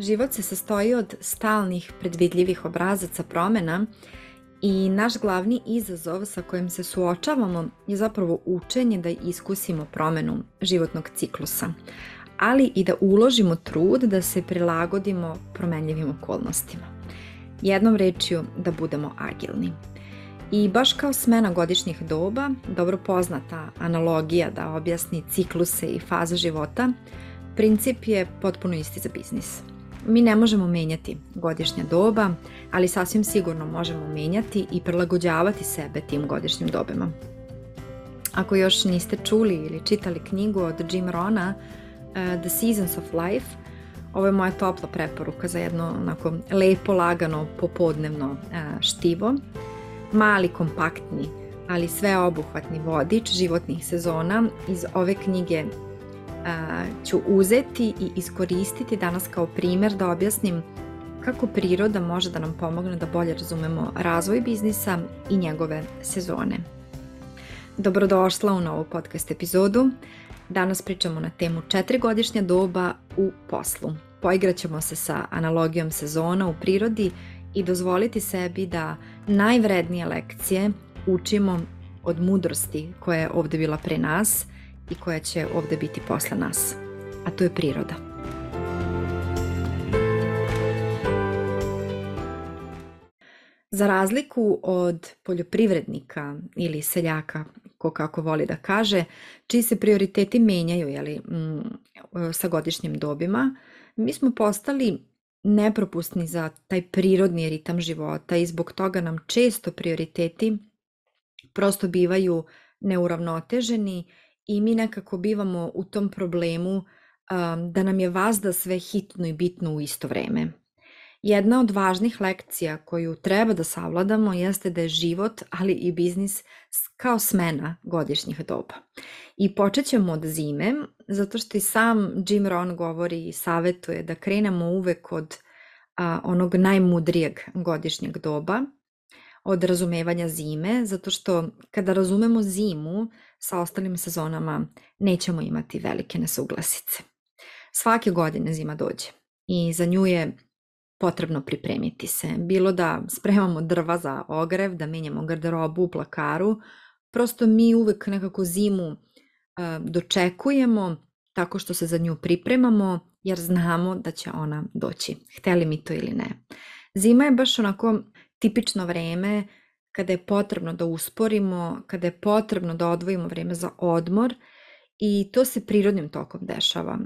Život se sastoji od stalnih predvidljivih obrazaca promena i naš glavni izazov sa kojim se suočavamo je zapravo učenje da iskusimo promenu životnog ciklusa, ali i da uložimo trud da se prilagodimo promenljivim okolnostima. Jednom rečju da budemo agilni. I baš kao smena godišnjih doba, dobro poznata analogija da objasni cikluse i faze života, princip je potpuno isti za biznis – Mi ne možemo menjati godišnja doba, ali sasvim sigurno možemo menjati i prilagođavati sebe tim godišnjim dobima. Ako još niste čuli ili čitali knjigu od Jim Rona eh, The Seasons of Life, ovo je moja topla preporuka za jedno onako lepo lagano popodnevno eh, štivo. Mali, kompaktni, ali sveobuhvatni vodič životnih sezona iz ove knjige ću uzeti i iskoristiti danas kao primjer da objasnim kako priroda može da nam pomogne da bolje razumemo razvoj biznisa i njegove sezone. Dobrodošla u novu podcast epizodu. Danas pričamo na temu četiri doba u poslu. Poigraćemo se sa analogijom sezona u prirodi i dozvoliti sebi da najvrednije lekcije učimo od mudrosti koja je ovde bila pre nas – i koja će ovde biti posle nas, a to je priroda. Za razliku od poljoprivrednika ili seljaka, ko kako voli da kaže, čiji se prioriteti menjaju jeli, mm, sa godišnjim dobima, mi smo postali nepropusni za taj prirodni ritam života i zbog toga nam često prioriteti prosto bivaju neuravnoteženi i mi nekako bivamo u tom problemu um, da nam je vazda sve hitno i bitno u isto vreme. Jedna od važnih lekcija koju treba da savladamo jeste da je život, ali i biznis kao smena godišnjih doba. I počet ćemo od zime, zato što i sam Jim Rohn govori i savetuje da krenemo uvek od a, onog najmudrijeg godišnjeg doba, od razumevanja zime, zato što kada razumemo zimu, sa ostalim sezonama nećemo imati velike nesuglasice. Svake godine zima dođe i za nju je potrebno pripremiti se. Bilo da spremamo drva za ogrev, da menjamo garderobu u plakaru, prosto mi uvek nekako zimu e, dočekujemo tako što se za nju pripremamo jer znamo da će ona doći, hteli mi to ili ne. Zima je baš onako tipično vreme kada je potrebno da usporimo, kada je potrebno da odvojimo vreme za odmor i to se prirodnim tokom dešava.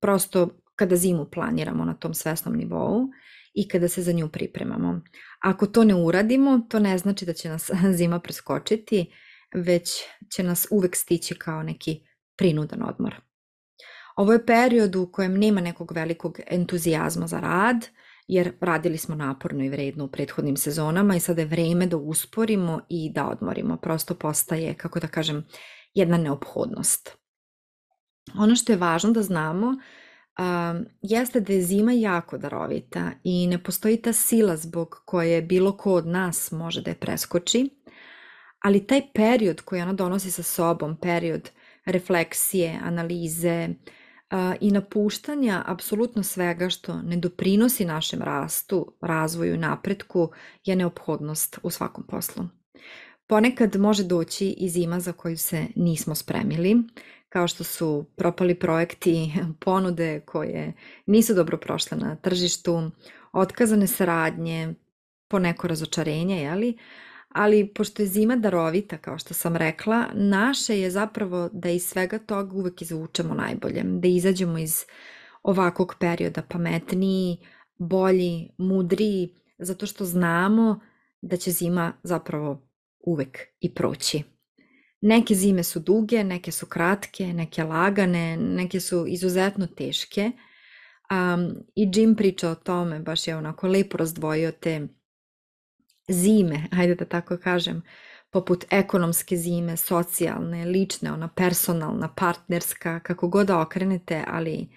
Prosto kada zimu planiramo na tom svesnom nivou i kada se za nju pripremamo. Ako to ne uradimo, to ne znači da će nas zima preskočiti, već će nas uvek stići kao neki prinudan odmor. Ovo je period u kojem nema nekog velikog entuzijazma za rad, jer radili smo naporno i vredno u prethodnim sezonama i sada je vreme da usporimo i da odmorimo. Prosto postaje, kako da kažem, jedna neophodnost. Ono što je važno da znamo um, jeste da je zima jako darovita i ne postoji ta sila zbog koje bilo ko od nas može da je preskoči, ali taj period koji ona donosi sa sobom, period refleksije, analize, uh, i napuštanja apsolutno svega što ne doprinosi našem rastu, razvoju i napretku je neophodnost u svakom poslu. Ponekad može doći i zima za koju se nismo spremili, kao što su propali projekti, ponude koje nisu dobro prošle na tržištu, otkazane saradnje, poneko razočarenje, jeli? ali pošto je zima darovita, kao što sam rekla, naše je zapravo da iz svega toga uvek izvučemo najbolje, da izađemo iz ovakog perioda pametniji, bolji, mudriji, zato što znamo da će zima zapravo uvek i proći. Neke zime su duge, neke su kratke, neke lagane, neke su izuzetno teške. Um, I Jim priča o tome, baš je onako lepo razdvojio te zime, hajde da tako kažem, poput ekonomske zime, socijalne, lične, ona personalna, partnerska, kako god da okrenete, ali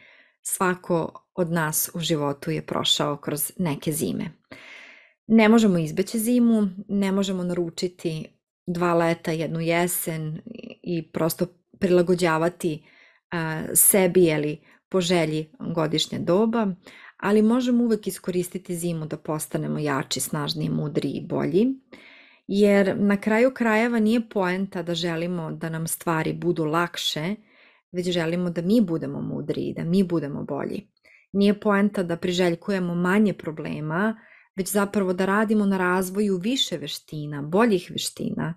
svako od nas u životu je prošao kroz neke zime. Ne možemo izbeći zimu, ne možemo naručiti dva leta, jednu jesen i prosto prilagođavati a, sebi ili po želji godišnje doba, ali možemo uvek iskoristiti zimu da postanemo jači, snažniji, mudriji i bolji, jer na kraju krajeva nije poenta da želimo da nam stvari budu lakše, već želimo da mi budemo mudri i da mi budemo bolji. Nije poenta da priželjkujemo manje problema, već zapravo da radimo na razvoju više veština, boljih veština.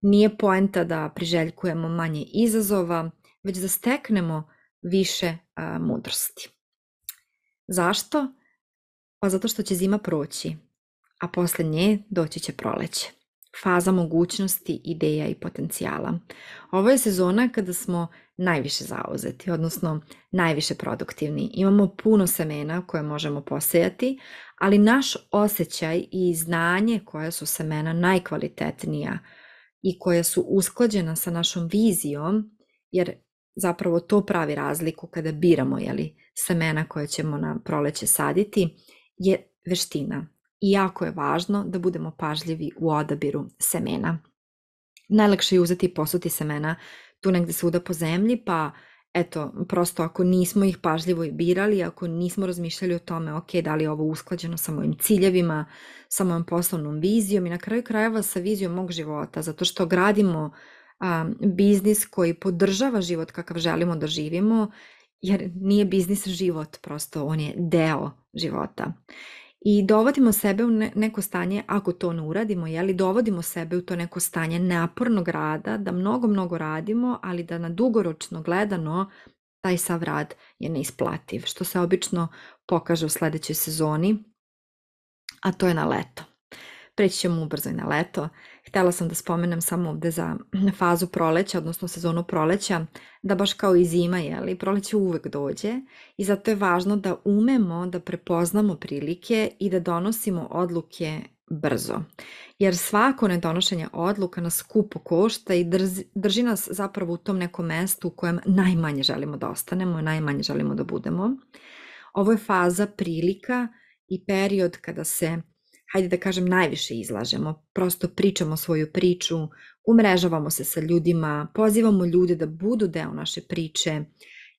Nije poenta da priželjkujemo manje izazova, već da steknemo više a, mudrosti. Zašto? Pa zato što će zima proći, a posle nje doći će proleće. Faza mogućnosti, ideja i potencijala. Ovo je sezona kada smo najviše zauzeti, odnosno najviše produktivni. Imamo puno semena koje možemo posejati, ali naš osjećaj i znanje koja su semena najkvalitetnija i koja su usklađena sa našom vizijom, jer zapravo to pravi razliku kada biramo jeli, semena koje ćemo na proleće saditi, je veština. I jako je važno da budemo pažljivi u odabiru semena. Najlakše je uzeti i posuti semena tu negde svuda po zemlji, pa eto, prosto ako nismo ih pažljivo i birali, ako nismo razmišljali o tome, ok, da li je ovo usklađeno sa mojim ciljevima, sa mojom poslovnom vizijom i na kraju krajeva sa vizijom mog života, zato što gradimo biznis koji podržava život kakav želimo da živimo, jer nije biznis život, prosto on je deo života. I dovodimo sebe u neko stanje, ako to ne uradimo, jeli, dovodimo sebe u to neko stanje napornog rada, da mnogo, mnogo radimo, ali da na dugoročno gledano taj sav rad je neisplativ, što se obično pokaže u sledećoj sezoni, a to je na leto. Preći ćemo ubrzo i na leto Htela sam da spomenem samo ovde za fazu proleća, odnosno sezonu proleća, da baš kao i zima, jeli, proleće uvek dođe i zato je važno da umemo da prepoznamo prilike i da donosimo odluke brzo. Jer svako nedonošenje odluka nas skupo košta i drži, drži nas zapravo u tom nekom mestu u kojem najmanje želimo da ostanemo, i najmanje želimo da budemo. Ovo je faza prilika i period kada se hajde da kažem, najviše izlažemo. Prosto pričamo svoju priču, umrežavamo se sa ljudima, pozivamo ljude da budu deo naše priče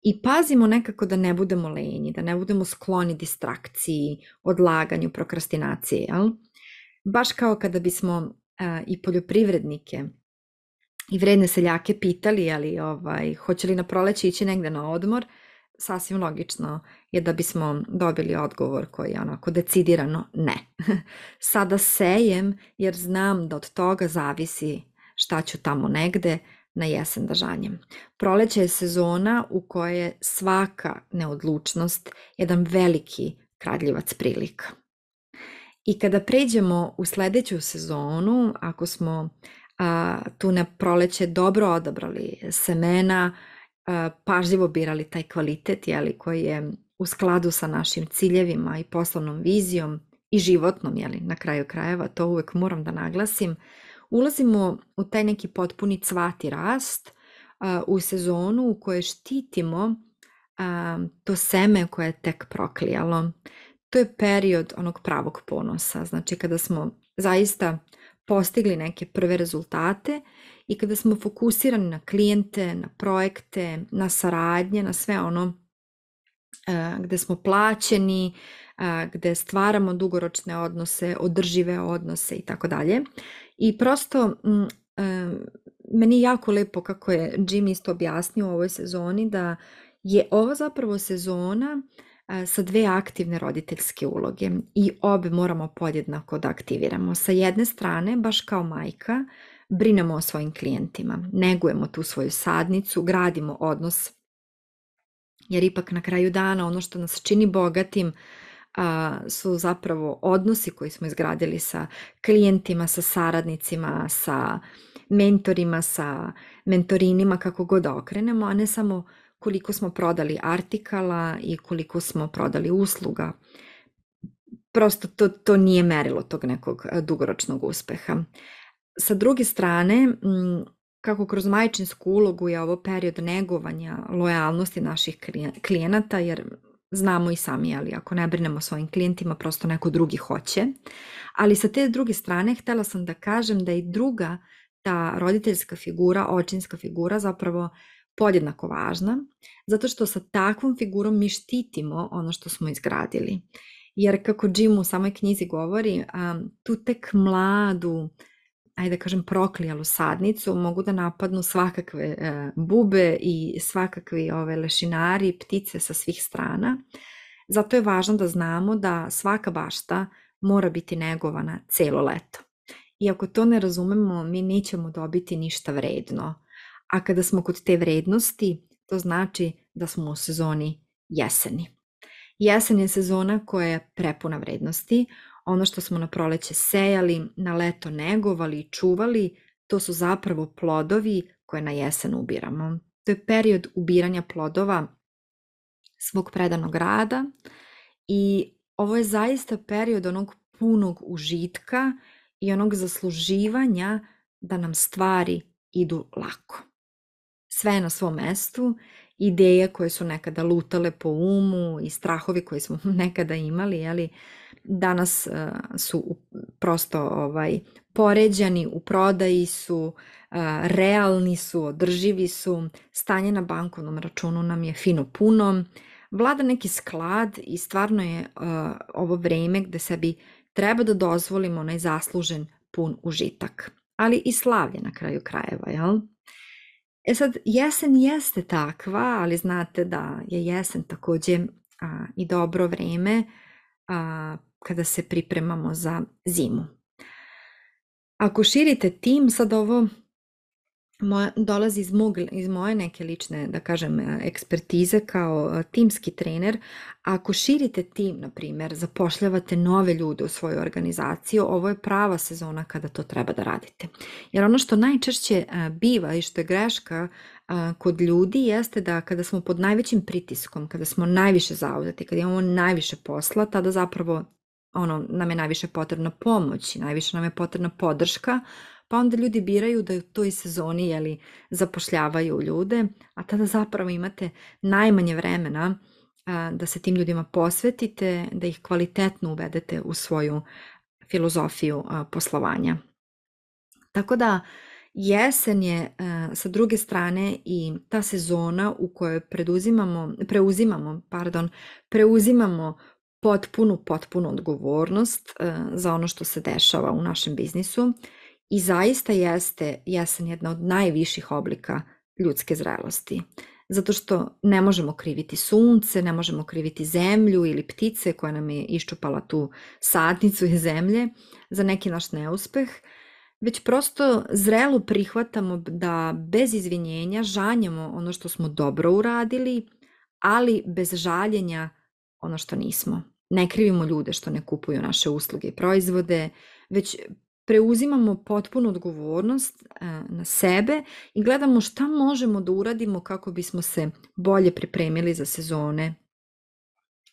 i pazimo nekako da ne budemo lenji, da ne budemo skloni distrakciji, odlaganju, prokrastinaciji, jel? Baš kao kada bismo a, e, i poljoprivrednike i vredne seljake pitali, ali ovaj, hoće li na proleće ići negde na odmor – sasvim logično je da bismo dobili odgovor koji je onako decidirano ne. Sada sejem jer znam da od toga zavisi šta ću tamo negde na jesen da žanjem. Proleće je sezona u kojoj je svaka neodlučnost jedan veliki kradljivac prilika. I kada pređemo u sledeću sezonu, ako smo a, tu na proleće dobro odabrali semena, E, pažljivo birali taj kvalitet jeli, koji je u skladu sa našim ciljevima i poslovnom vizijom i životnom, jeli, na kraju krajeva, to uvek moram da naglasim, ulazimo u taj neki potpuni cvati rast e, u sezonu u kojoj štitimo e, to seme koje je tek proklijalo. To je period onog pravog ponosa, znači kada smo zaista postigli neke prve rezultate i kada smo fokusirani na klijente, na projekte, na saradnje, na sve ono e, gde smo plaćeni, e, gde stvaramo dugoročne odnose, održive odnose i tako dalje. I prosto e, meni je jako lepo kako je Jim isto objasnio u ovoj sezoni da je ova zapravo sezona sa dve aktivne roditeljske uloge i obe moramo podjednako da aktiviramo. Sa jedne strane, baš kao majka, uh, brinemo o svojim klijentima, negujemo tu svoju sadnicu, gradimo odnos, jer ipak na kraju dana ono što nas čini bogatim a, su zapravo odnosi koji smo izgradili sa klijentima, sa saradnicima, sa mentorima, sa mentorinima, kako god da okrenemo, a ne samo koliko smo prodali artikala i koliko smo prodali usluga. Prosto to, to nije merilo tog nekog dugoročnog uspeha sa druge strane, mm, kako kroz majčinsku ulogu je ovo period negovanja lojalnosti naših klijenata, jer znamo i sami, ali ako ne brinemo o svojim klijentima, prosto neko drugi hoće. Ali sa te druge strane, htela sam da kažem da i druga ta roditeljska figura, očinska figura zapravo podjednako važna, zato što sa takvom figurom mi štitimo ono što smo izgradili. Jer kako Jim u samoj knjizi govori, tu tek mladu, ajde da kažem, proklijalu sadnicu, mogu da napadnu svakakve e, bube i svakakvi ove lešinari, ptice sa svih strana. Zato je važno da znamo da svaka bašta mora biti negovana celo leto. I ako to ne razumemo, mi nećemo dobiti ništa vredno. A kada smo kod te vrednosti, to znači da smo u sezoni jeseni. Jesen je sezona koja je prepuna vrednosti, ono što smo na proleće sejali, na leto negovali i čuvali, to su zapravo plodovi koje na jesen ubiramo. To je period ubiranja plodova svog predanog rada i ovo je zaista period onog punog užitka i onog zasluživanja da nam stvari idu lako. Sve je na svom mestu ideje koje su nekada lutale po umu i strahovi koje smo nekada imali, ali danas e, su prosto ovaj, poređani, u prodaji su, e, realni su, održivi su, stanje na bankovnom računu nam je fino puno, vlada neki sklad i stvarno je e, ovo vreme gde sebi treba da dozvolimo onaj zaslužen pun užitak, ali i slavlje na kraju krajeva, jel? E sad, jesen jeste takva, ali znate da je jesen takođe a, i dobro vreme a, kada se pripremamo za zimu. Ako širite tim, sad ovo moja, dolazi iz, mog, iz moje neke lične, da kažem, e, ekspertize kao e, timski trener. Ako širite tim, na primer, zapošljavate nove ljude u svoju organizaciju, ovo je prava sezona kada to treba da radite. Jer ono što najčešće e, biva i što je greška kod ljudi jeste da kada smo pod najvećim pritiskom, kada smo najviše zauzeti, kada imamo najviše posla, tada zapravo ono, nam je najviše potrebna pomoć, najviše nam je potrebna podrška, pa onda ljudi biraju da u toj sezoni jeli, zapošljavaju ljude, a tada zapravo imate najmanje vremena a, da se tim ljudima posvetite, da ih kvalitetno uvedete u svoju filozofiju a, poslovanja. Tako da jesen je a, sa druge strane i ta sezona u kojoj preduzimamo, preuzimamo, pardon, preuzimamo potpunu, potpunu odgovornost za ono što se dešava u našem biznisu i zaista jeste jesen jedna od najviših oblika ljudske zrelosti. Zato što ne možemo kriviti sunce, ne možemo kriviti zemlju ili ptice koja nam je iščupala tu sadnicu iz zemlje za neki naš neuspeh, već prosto zrelu prihvatamo da bez izvinjenja žanjamo ono što smo dobro uradili, ali bez žaljenja ono što nismo. Ne krivimo ljude što ne kupuju naše usluge i proizvode, već preuzimamo potpunu odgovornost e, na sebe i gledamo šta možemo da uradimo kako bismo se bolje pripremili za sezone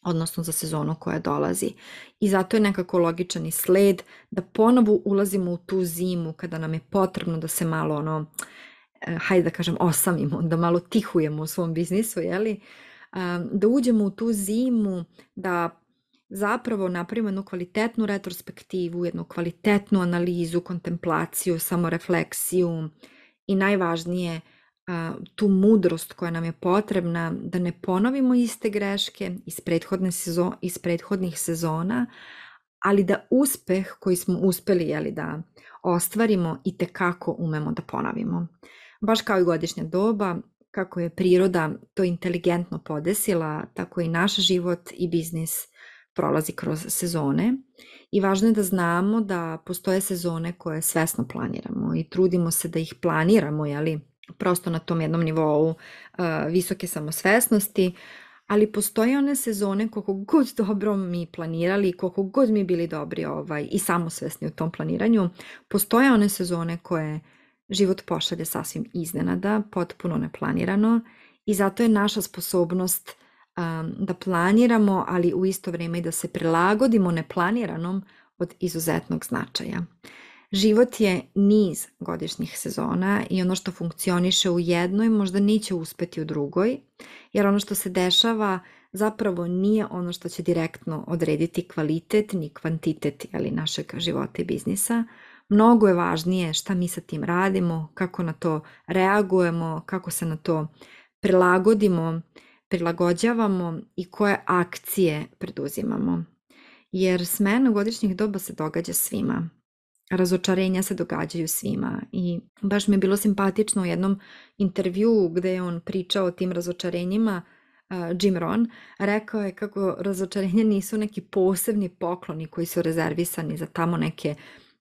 odnosno za sezonu koja dolazi. I zato je nekako logičan i sled da ponovo ulazimo u tu zimu kada nam je potrebno da se malo ono, e, hajde da kažem, osamimo, da malo tihujemo u svom biznisu, jeli? Da uđemo u tu zimu, da zapravo napravimo jednu kvalitetnu retrospektivu, jednu kvalitetnu analizu, kontemplaciju, samorefleksiju i najvažnije tu mudrost koja nam je potrebna da ne ponovimo iste greške iz, prethodne sezon, iz prethodnih sezona, ali da uspeh koji smo uspeli jeli, da ostvarimo i tekako umemo da ponovimo. Baš kao i godišnja doba, kako je priroda to inteligentno podesila, tako i naš život i biznis – prolazi kroz sezone i važno je da znamo da postoje sezone koje svesno planiramo i trudimo se da ih planiramo, jeli, prosto na tom jednom nivou uh, visoke samosvesnosti, ali postoje one sezone koliko god dobro mi planirali, koliko god mi bili dobri ovaj, i samosvesni u tom planiranju, postoje one sezone koje život pošalje sasvim iznenada, potpuno neplanirano i zato je naša sposobnost um, da planiramo, ali u isto vrijeme i da se prilagodimo neplaniranom od izuzetnog značaja. Život je niz godišnjih sezona i ono što funkcioniše u jednoj možda neće uspeti u drugoj, jer ono što se dešava zapravo nije ono što će direktno odrediti kvalitet ni kvantitet ali našeg života i biznisa. Mnogo je važnije šta mi sa tim radimo, kako na to reagujemo, kako se na to prilagodimo prilagođavamo i koje akcije preduzimamo. Jer smena godišnjih doba se događa svima. Razočarenja se događaju svima i baš mi je bilo simpatično u jednom intervju gde je on pričao o tim razočarenjima Jim Ron, rekao je kako razočarenja nisu neki posebni pokloni koji su rezervisani za tamo neke uh,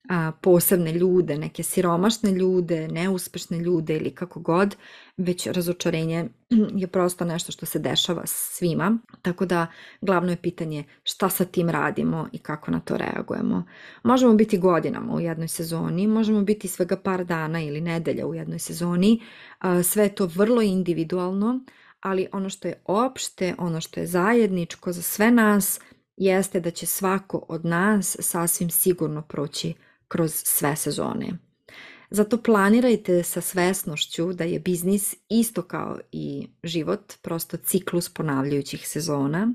a, posebne ljude, neke siromašne ljude, neuspešne ljude ili kako god, već razočarenje je prosto nešto što se dešava svima. Tako da glavno je pitanje šta sa tim radimo i kako na to reagujemo. Možemo biti godinama u jednoj sezoni, možemo biti svega par dana ili nedelja u jednoj sezoni. A, sve je to vrlo individualno, ali ono što je opšte, ono što je zajedničko za sve nas jeste da će svako od nas sasvim sigurno proći kroz sve sezone. Zato planirajte sa svesnošću da je biznis isto kao i život, prosto ciklus ponavljajućih sezona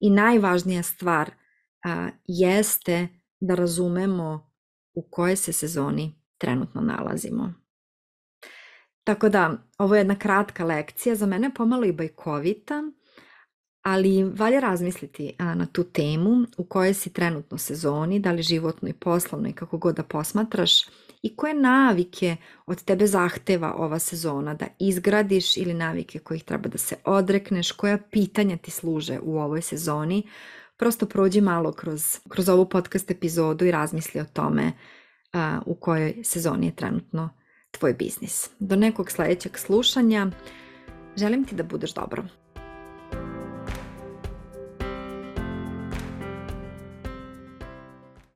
i najvažnija stvar a, jeste da razumemo u kojoj se sezoni trenutno nalazimo. Tako da, ovo je jedna kratka lekcija, za mene pomalo i bajkovita, ali valja razmisliti na tu temu u kojoj si trenutno sezoni, da li životno i poslovno kako god da posmatraš i koje navike od tebe zahteva ova sezona da izgradiš ili navike kojih treba da se odrekneš, koja pitanja ti služe u ovoj sezoni. Prosto prođi malo kroz, kroz ovu podcast epizodu i razmisli o tome a, u kojoj sezoni je trenutno tvoj biznis. Do nekog sledećeg slušanja, želim ti da budeš dobro.